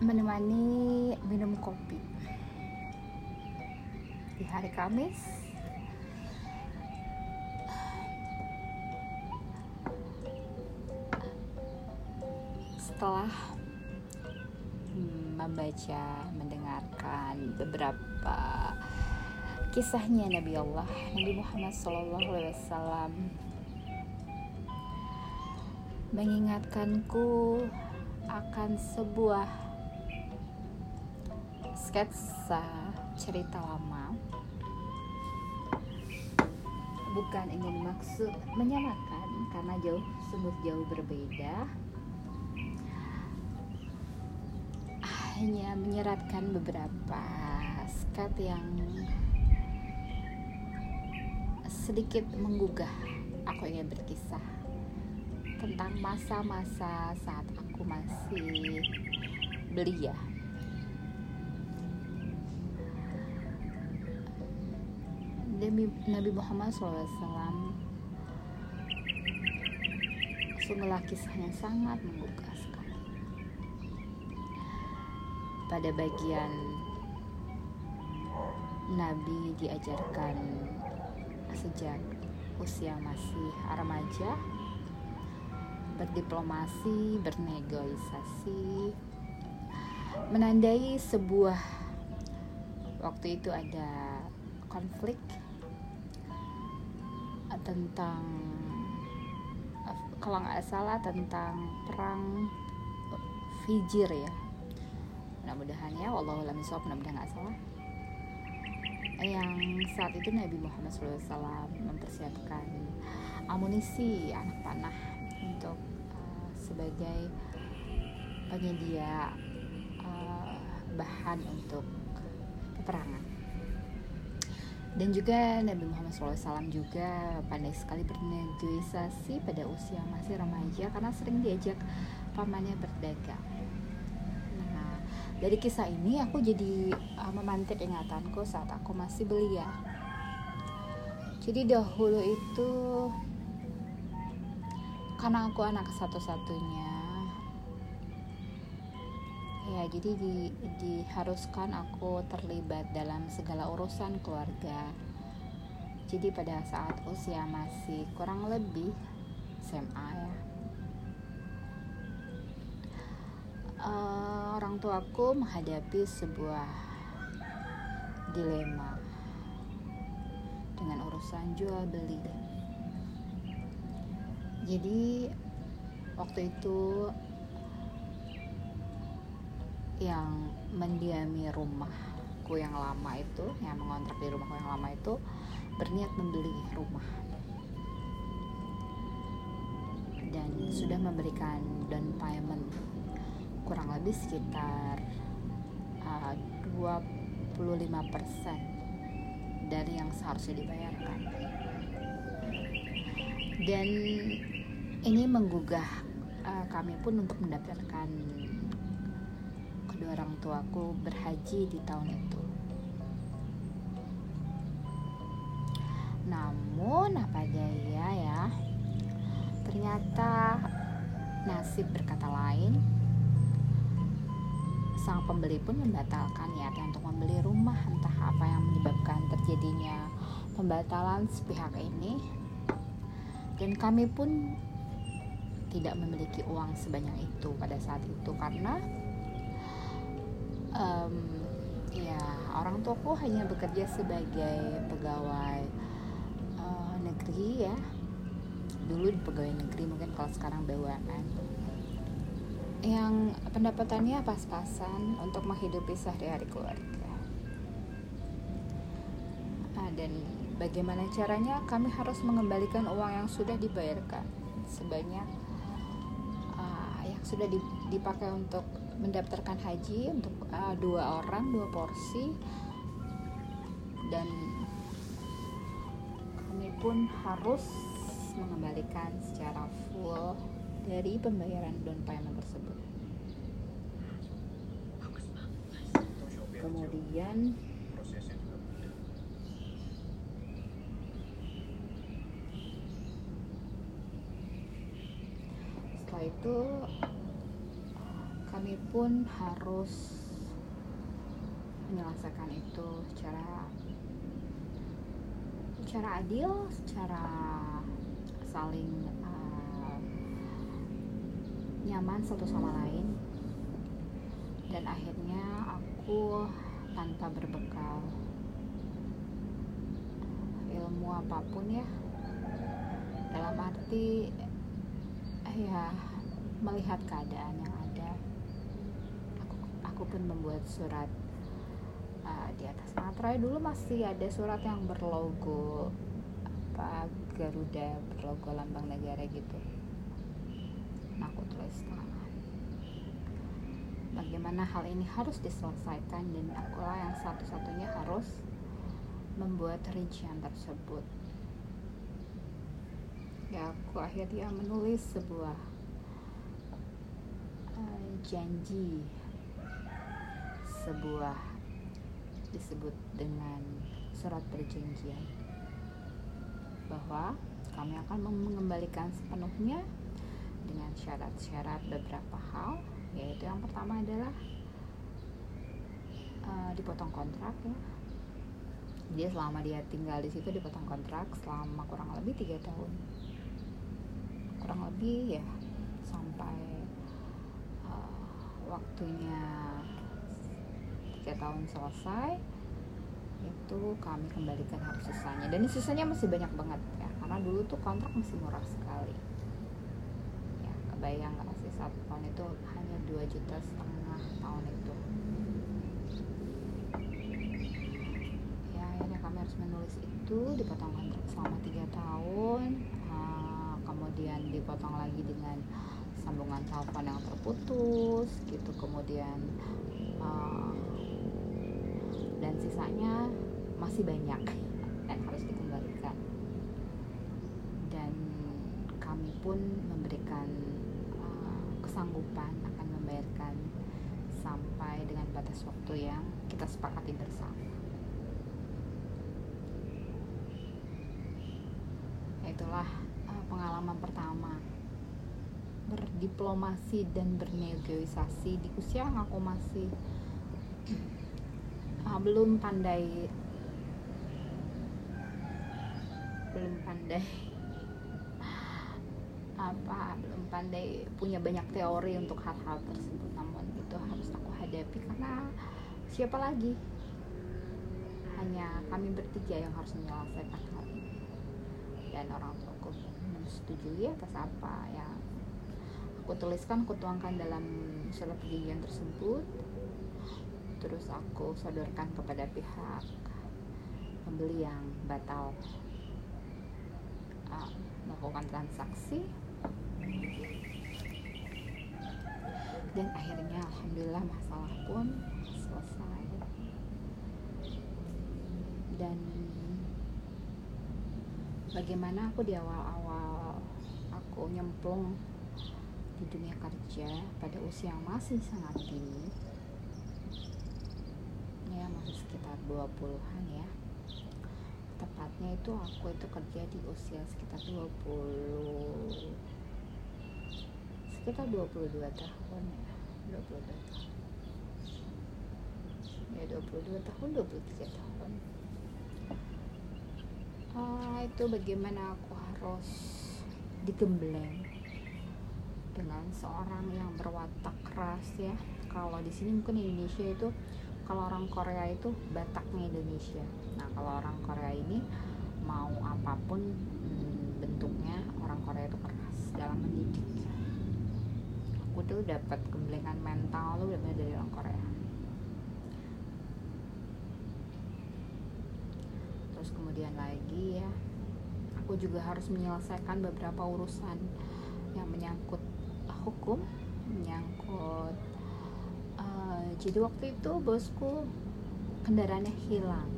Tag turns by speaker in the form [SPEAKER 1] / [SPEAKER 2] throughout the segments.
[SPEAKER 1] menemani minum kopi. Di hari Kamis setelah membaca mendengarkan beberapa kisahnya Nabi Allah Nabi Muhammad SAW mengingatkanku akan sebuah sketsa cerita lama. Bukan ingin maksud menyamakan karena jauh sungguh jauh berbeda. Hanya menyeratkan beberapa skat yang sedikit menggugah aku ingin berkisah tentang masa-masa saat aku masih belia Nabi Muhammad SAW sungguhlah kisahnya sangat menggugah sekali. Pada bagian Nabi diajarkan sejak usia masih remaja berdiplomasi, bernegosiasi menandai sebuah waktu itu ada konflik tentang kalau nggak salah tentang perang Fijir ya. Mudah-mudahan ya Allah misal mudah-mudahan nggak salah. Yang saat itu Nabi Muhammad SAW mempersiapkan amunisi anak panah untuk uh, sebagai penyedia uh, bahan untuk peperangan dan juga Nabi Muhammad SAW juga pandai sekali bernegosiasi pada usia masih remaja karena sering diajak pamannya berdagang. Nah, dari kisah ini aku jadi uh, memantik ingatanku saat aku masih belia. Jadi dahulu itu karena aku anak satu-satunya ya jadi di, diharuskan aku terlibat dalam segala urusan keluarga. Jadi pada saat usia masih kurang lebih SMA ya. Uh, orang tuaku menghadapi sebuah dilema dengan urusan jual beli. Jadi waktu itu yang mendiami rumahku yang lama itu yang mengontrak di rumahku yang lama itu berniat membeli rumah. Dan sudah memberikan down payment kurang lebih sekitar uh, 25% dari yang seharusnya dibayarkan. Dan ini menggugah uh, kami pun untuk mendapatkan kedua orang tuaku berhaji di tahun itu. Namun apa daya ya, ternyata nasib berkata lain. Sang pembeli pun membatalkan niatnya untuk membeli rumah entah apa yang menyebabkan terjadinya pembatalan sepihak ini. Dan kami pun tidak memiliki uang sebanyak itu pada saat itu karena um, ya orang tuaku hanya bekerja sebagai pegawai uh, negeri ya. Dulu di pegawai negeri mungkin kalau sekarang BUMN yang pendapatannya pas-pasan untuk menghidupi sehari-hari keluarga. Nah, dan bagaimana caranya kami harus mengembalikan uang yang sudah dibayarkan. Sebanyak uh, ya sudah dipakai untuk mendaftarkan haji untuk uh, dua orang dua porsi. Dan kami pun harus mengembalikan secara full dari pembayaran down payment tersebut. Kemudian setelah itu kami pun harus menyelesaikan itu secara secara adil, secara saling uh, nyaman satu sama lain. Dan akhirnya aku tanpa berbekal ilmu apa pun ya. Dalam arti ya melihat keadaan yang aku pun membuat surat uh, di atas materai dulu masih ada surat yang berlogo apa Garuda berlogo lambang negara gitu. Nah, aku tulis tangan bagaimana hal ini harus diselesaikan dan akulah yang satu-satunya harus membuat rincian tersebut. Ya aku akhirnya menulis sebuah uh, janji sebuah disebut dengan surat perjanjian bahwa kami akan mengembalikan sepenuhnya dengan syarat-syarat beberapa hal yaitu yang pertama adalah uh, dipotong kontrak ya. Jadi selama dia tinggal di situ dipotong kontrak selama kurang lebih tiga tahun. Kurang lebih ya sampai uh, waktunya tiga tahun selesai itu kami kembalikan harus sisanya. Dan sisanya masih banyak banget ya karena dulu tuh kontrak masih murah sekali. Ya kebayang nggak sih satu tahun itu hanya dua juta setengah tahun itu? Ya akhirnya kami harus menulis itu dipotong kontrak selama tiga tahun uh, kemudian dipotong lagi dengan sambungan telepon yang terputus gitu. Kemudian uh, dan sisanya masih banyak dan harus dikembalikan. Dan kami pun memberikan uh, kesanggupan akan membayarkan sampai dengan batas waktu yang kita sepakati bersama. Itulah uh, pengalaman pertama. Berdiplomasi dan bernegosiasi di usia yang aku masih uh, belum pandai. Belum pandai. Apa belum pandai punya banyak teori untuk hal-hal tersebut namun itu harus aku hadapi karena siapa lagi? Hanya kami bertiga yang harus menyelesaikan hal ini. Dan orang tuaku menyetujui atas apa yang aku tuliskan aku tuangkan dalam surat perjanjian tersebut terus aku sodorkan kepada pihak pembeli yang batal uh, melakukan transaksi. Dan akhirnya alhamdulillah masalah pun selesai. Dan bagaimana aku di awal-awal aku nyemplung di dunia kerja pada usia yang masih sangat dini ya masih sekitar 20-an ya. Tepatnya itu aku itu kerja di usia sekitar 20 sekitar 22 tahun ya 22 tahun. Ya 22 tahun 23 tahun. Uh, itu bagaimana aku harus digembleng dengan seorang yang berwatak keras ya. Kalau di sini mungkin Indonesia itu kalau orang Korea itu Bataknya Indonesia. Nah kalau orang Korea ini mau apa pun hmm, bentuknya orang Korea itu keras dalam mendidik. Aku tuh dapat kemblengan mental lu benar dari orang Korea. Terus kemudian lagi ya aku juga harus menyelesaikan beberapa urusan yang menyangkut hukum menyangkut jadi waktu itu bosku kendaraannya hilang.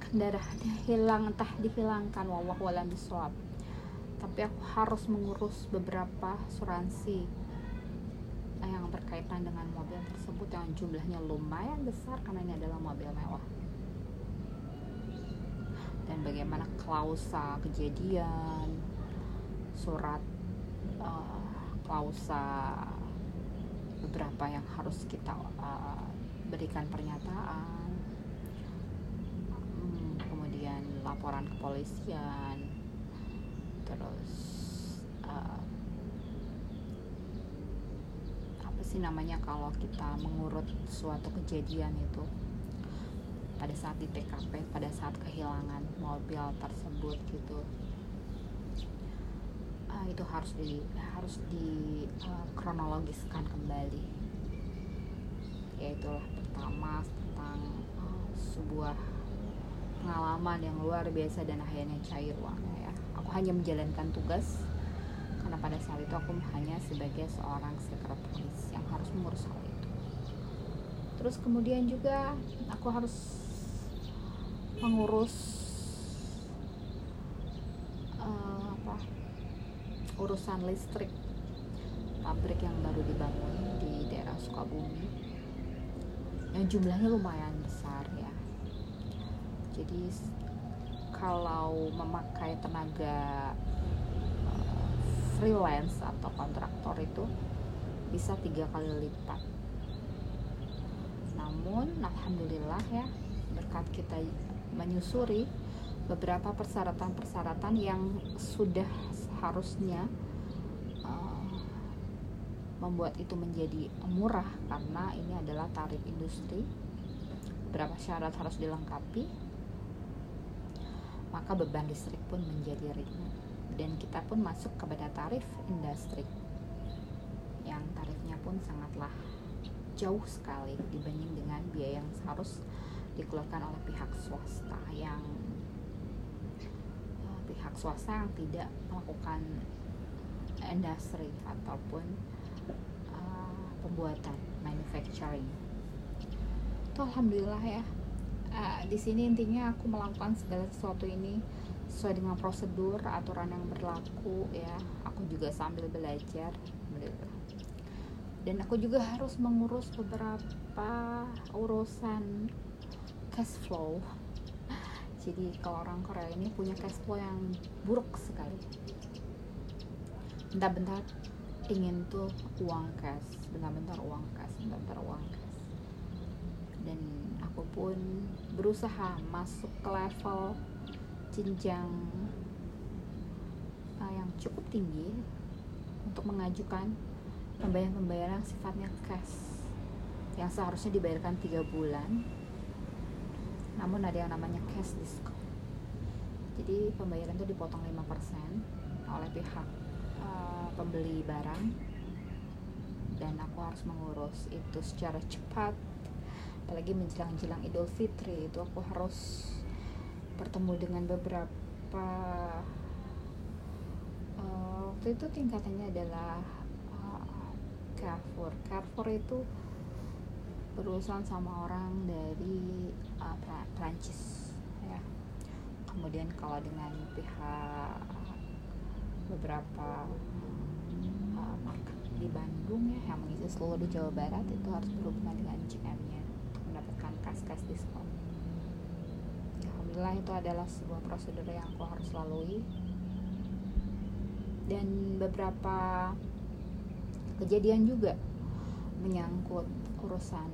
[SPEAKER 1] Kendaraannya hilang entah dihilangkan wawah walam biswab tapi aku harus mengurus beberapa asuransi yang berkaitan dengan mobil tersebut yang jumlahnya lumayan besar karena ini adalah mobil mewah. Dan bagaimana klausa kejadian surat uh, klausa beberapa yang harus kita uh, berikan pernyataan. Hmm, kemudian laporan kepolisian. Terus uh, apa sih namanya kalau kita mengurut suatu kejadian itu? Pada saat di TKP pada saat kehilangan mobil tersebut gitu itu harus di harus di uh, kembali. Yaitulah pertama tentang uh, sebuah pengalaman yang luar biasa dan akhirnya cair uangnya ya. Aku hanya menjalankan tugas karena pada saat itu aku hanya sebagai seorang sekretaris yang harus mengurus hal itu. Terus kemudian juga aku harus mengurus uh, apa urusan listrik. Pabrik yang baru dibangun di daerah Sukabumi yang jumlahnya lumayan besar ya. Jadi kalau memakai tenaga uh, freelance atau kontraktor itu bisa tiga kali lipat. Namun alhamdulillah ya berkat kita menyusuri beberapa persyaratan-persyaratan yang sudah seharusnya membuat itu menjadi murah karena ini adalah tarif industri. Berapa syarat harus dilengkapi maka beban listrik pun menjadi ringan dan kita pun masuk kepada tarif industri yang tarifnya pun sangatlah jauh sekali dibanding dengan biaya yang harus dikeluarkan oleh pihak swasta yang pihak swasta yang tidak melakukan industri ataupun pembuatan manufacturing. Itu alhamdulillah ya. Uh, di sini intinya aku melakukan segala sesuatu ini sesuai dengan prosedur aturan yang berlaku ya. Aku juga sambil belajar dan aku juga harus mengurus beberapa urusan cash flow jadi kalau orang Korea ini punya cash flow yang buruk sekali. Bentar-bentar ingin tuh uang cash bentar-bentar uang cash bentar-bentar uang cash. Dan aku pun berusaha masuk ke level jenjang uh, yang cukup tinggi untuk mengajukan pembayaran-pembayaran sifatnya cash. Yang seharusnya dibayarkan tiga bulan namun ada yang namanya cash discount. Jadi pembayaran itu dipotong 5% oleh pihak pembeli barang. Dan aku harus mengurus itu secara cepat. Apalagi menjelang-jelang Idul Fitri itu aku harus bertemu dengan beberapa uh, waktu itu tingkatannya adalah uh, Carrefour. Carrefour itu berurusan sama orang dari uh, Prancis ya kemudian kalau dengan pihak beberapa market di Bandung ya yang mengisi seluruh Jawa Barat itu harus berhubungan dengan GM-nya untuk mendapatkan kas-kas diskon. Alhamdulillah itu adalah sebuah prosedur yang aku harus lalui dan beberapa kejadian juga menyangkut urusan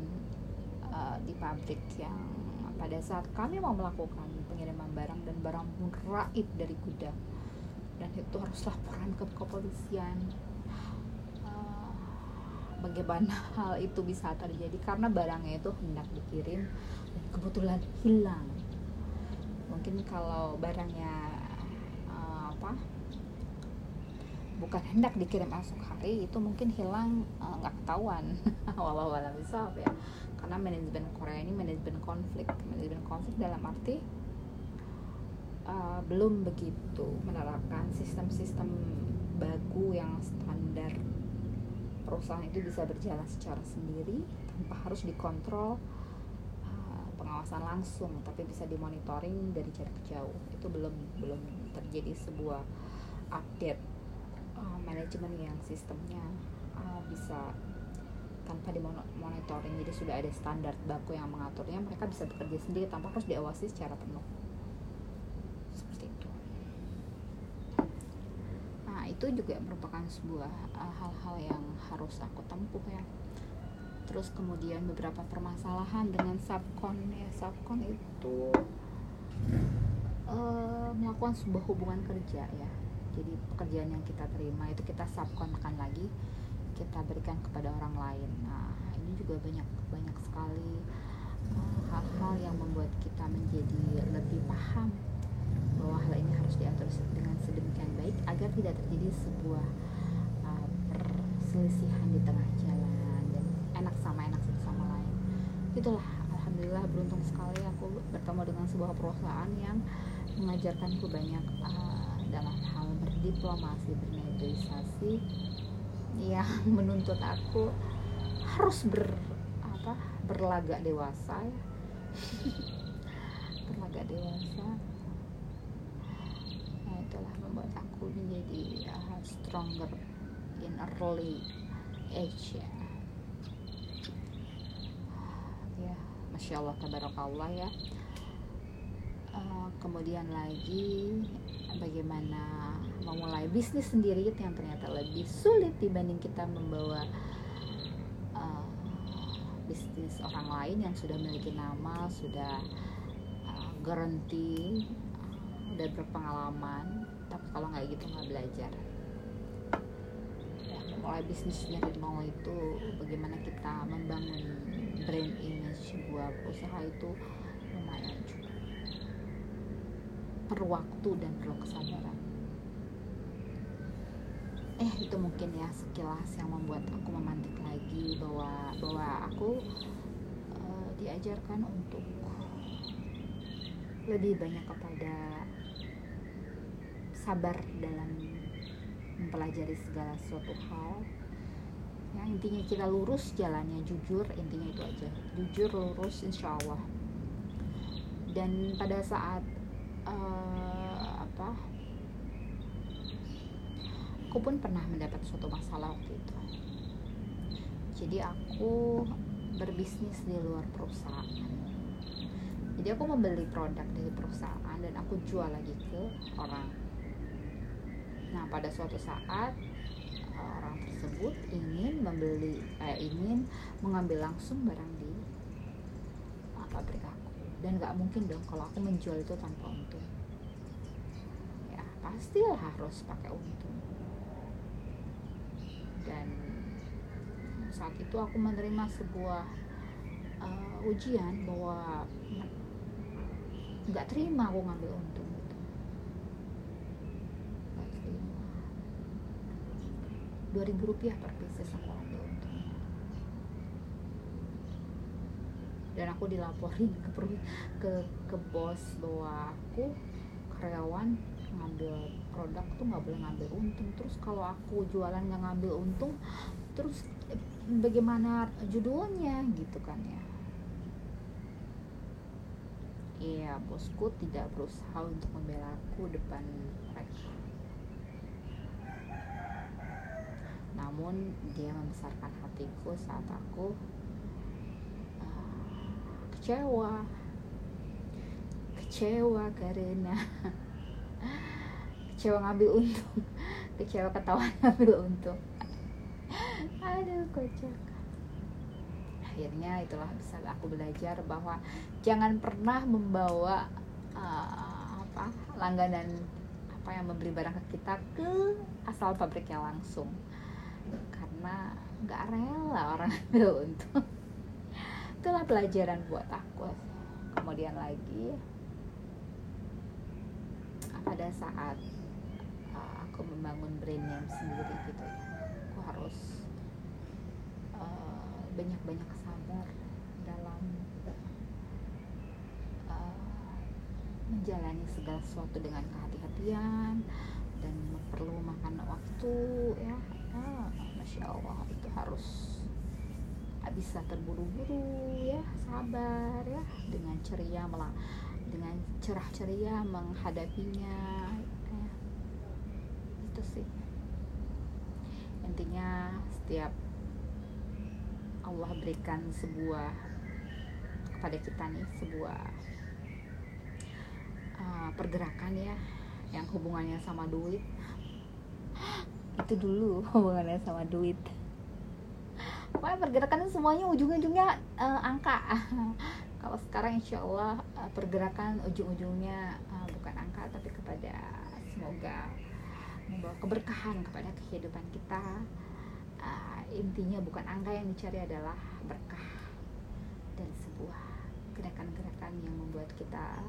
[SPEAKER 1] uh, di pabrik yang pada saat kami mau melakukan pengiriman barang dan barang pun raib dari gudang. Dan itu harus laporan ke kepolisian. Bagaimana hal itu bisa terjadi? Karena barangnya itu hendak dikirim dan kebetulan hilang. Mungkin kalau barangnya uh, apa bukan hendak dikirim esok hari itu mungkin hilang eh, nggak ketahuan. Walau walau bisa ya karena manajemen Korea ini manajemen konflik. Manajemen konflik dalam arti uh, belum begitu menerapkan sistem-sistem baku yang standar. Perusahaan itu bisa berjalan secara sendiri tanpa harus dikontrol uh, pengawasan langsung tapi bisa dimonitoring dari jarak jauh. Itu belum belum terjadi sebuah update uh, manajemen yang sistemnya uh, bisa tanpa dimonitoring. Jadi sudah ada standar baku yang mengaturnya mereka bisa bekerja sendiri tanpa harus diawasi secara penuh. Seperti itu. Nah itu juga merupakan sebuah uh, hal-hal uh, yang harus aku tempuh ya. Terus kemudian beberapa permasalahan dengan subkon ya. Subkon itu uh, melakukan sebuah hubungan kerja ya. Jadi pekerjaan yang kita terima itu kita subkonkan lagi kita berikan kepada orang lain. Nah ini juga banyak banyak sekali eh, hal-hal uh, yang membuat kita menjadi lebih paham bahwa hal ini harus diatur dengan sedemikian baik agar tidak terjadi sebuah uh, perselisihan di tengah jalan dan enak sama enak satu sama lain. Itulah alhamdulillah beruntung sekali aku bertemu dengan sebuah perusahaan yang mengajarkanku banyak uh, dalam hal berdiplomasi bernegosiasi yang menuntut aku harus ber apa berlagak dewasa ya. Berlagak dewasa. Nah itulah membuat aku menjadi uh, stronger in early age ya. Ya masya Allah tabarakallah ya. Uh, kemudian lagi bagaimana memulai bisnis sendiri itu yang ternyata lebih sulit dibanding kita membawa uh, bisnis orang lain yang sudah memiliki nama sudah uh, garanti uh, udah berpengalaman tapi kalau nggak gitu nggak belajar. Ya, memulai bisnis dari nol itu bagaimana kita membangun brand image sebuah usaha itu lumayan juga perlu waktu dan perlu kesabaran eh itu mungkin ya sekilas yang membuat aku memantik lagi bahwa bahwa aku uh, diajarkan untuk lebih banyak kepada sabar dalam mempelajari segala suatu hal. Ya intinya kita lurus jalannya jujur intinya itu aja. Jujur lurus insya Allah. Dan pada saat uh, apa aku pun pernah mendapat suatu masalah waktu itu. Jadi aku berbisnis di luar perusahaan. Jadi aku membeli produk dari perusahaan dan aku jual lagi ke orang. Nah pada suatu saat orang tersebut ingin membeli eh, ingin mengambil langsung barang di pabrik aku. Dan nggak mungkin dong kalau aku menjual itu tanpa untung. Ya pastilah harus pakai untung dan saat itu aku menerima sebuah uh, ujian bahwa nggak terima aku ngambil untung gitu. Nggak terima. Dua ribu rupiah per pieces aku ambil untung. Dan aku dilaporin ke ke ke bos bahwa aku karyawan ngambil produk tuh nggak boleh ngambil untung. Terus kalau aku jualan nggak ngambil untung terus eh, bagaimana judulnya gitu kan ya. Iya bosku tidak berusaha untuk membela aku depan mereka. Namun dia membesarkan hatiku saat aku uh, kecewa. Kecewa karena kecewa ngambil untung. Kecewa ketawa ngambil untung. Aduh kocak. Akhirnya itulah bisa aku belajar bahwa jangan pernah membawa uh, apa langganan apa yang membeli barang ke kita ke asal pabriknya langsung. Karena nggak rela orang ambil untung. Itulah pelajaran buat aku. Kemudian lagi pada saat aku membangun brand name sendiri gitu. Ya aku harus uh, banyak-banyak sabar dalam uh, menjalani segala sesuatu dengan kehati-hatian dan perlu makan waktu ya. Ah, masya Allah itu harus bisa terburu-buru ya. Sabar ya. Dengan ceria malah dengan cerah ceria menghadapinya ya. Itu sih. Intinya setiap Allah berikan sebuah kepada kita nih sebuah uh, pergerakan ya yang hubungannya sama duit. Itu dulu hubungannya sama duit. Pokoknya pergerakan semuanya ujung-ujungnya uh, angka. Kalau sekarang insya Allah uh, pergerakan ujung-ujungnya uh, bukan angka tapi kepada semoga membawa keberkahan kepada kehidupan kita. Uh, intinya bukan angka yang dicari adalah berkah dan sebuah gerakan-gerakan yang membuat kita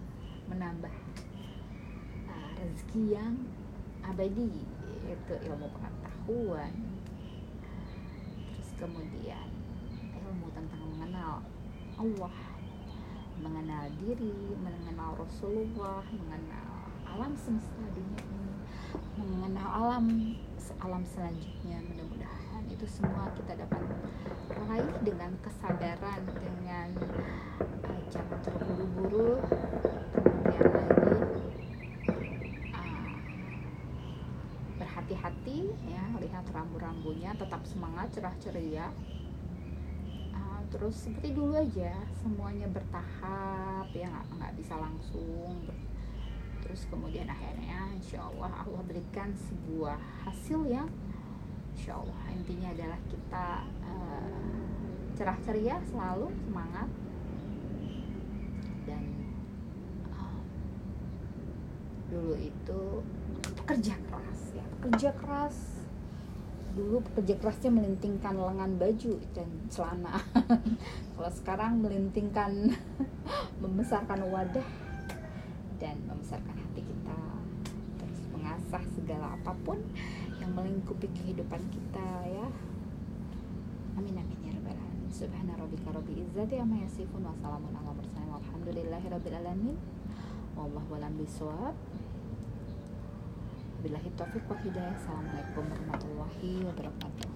[SPEAKER 1] menambah uh, rezeki yang abadi yaitu ilmu pengetahuan. Terus kemudian ilmu tentang mengenal Allah mengenal diri mengenal Rasulullah mengenal alam semesta dunia alam alam selanjutnya mudah-mudahan itu semua kita dapat raih dengan kesadaran dengan uh, jangan terburu-buru kemudian lagi uh, berhati-hati ya lihat rambu-rambunya tetap semangat cerah ceria. Uh, terus seperti dulu aja semuanya bertahap ya nggak bisa langsung terus kemudian akhirnya insya Allah Allah berikan sebuah hasil yang insya Allah intinya adalah kita uh, cerah ceria selalu semangat. Dan uh, dulu itu pekerja keras ya. Pekerja keras. Dulu pekerja kerasnya melintingkan lengan baju dan celana. Kalau sekarang melintingkan membesarkan wadah membesarkan hati kita. Terus mengasah segala apa pun yang melingkupi kehidupan kita ya. Amin amin ya rabbal alamin. Subhana rabbika rabbil izzati amma yasifun wa salamun ala mursalin. Walhamdulillahi rabbil alamin. Wallahu a'lam bishawab billahi taufiq wa hidayah. Assalamualaikum warahmatullahi wabarakatuh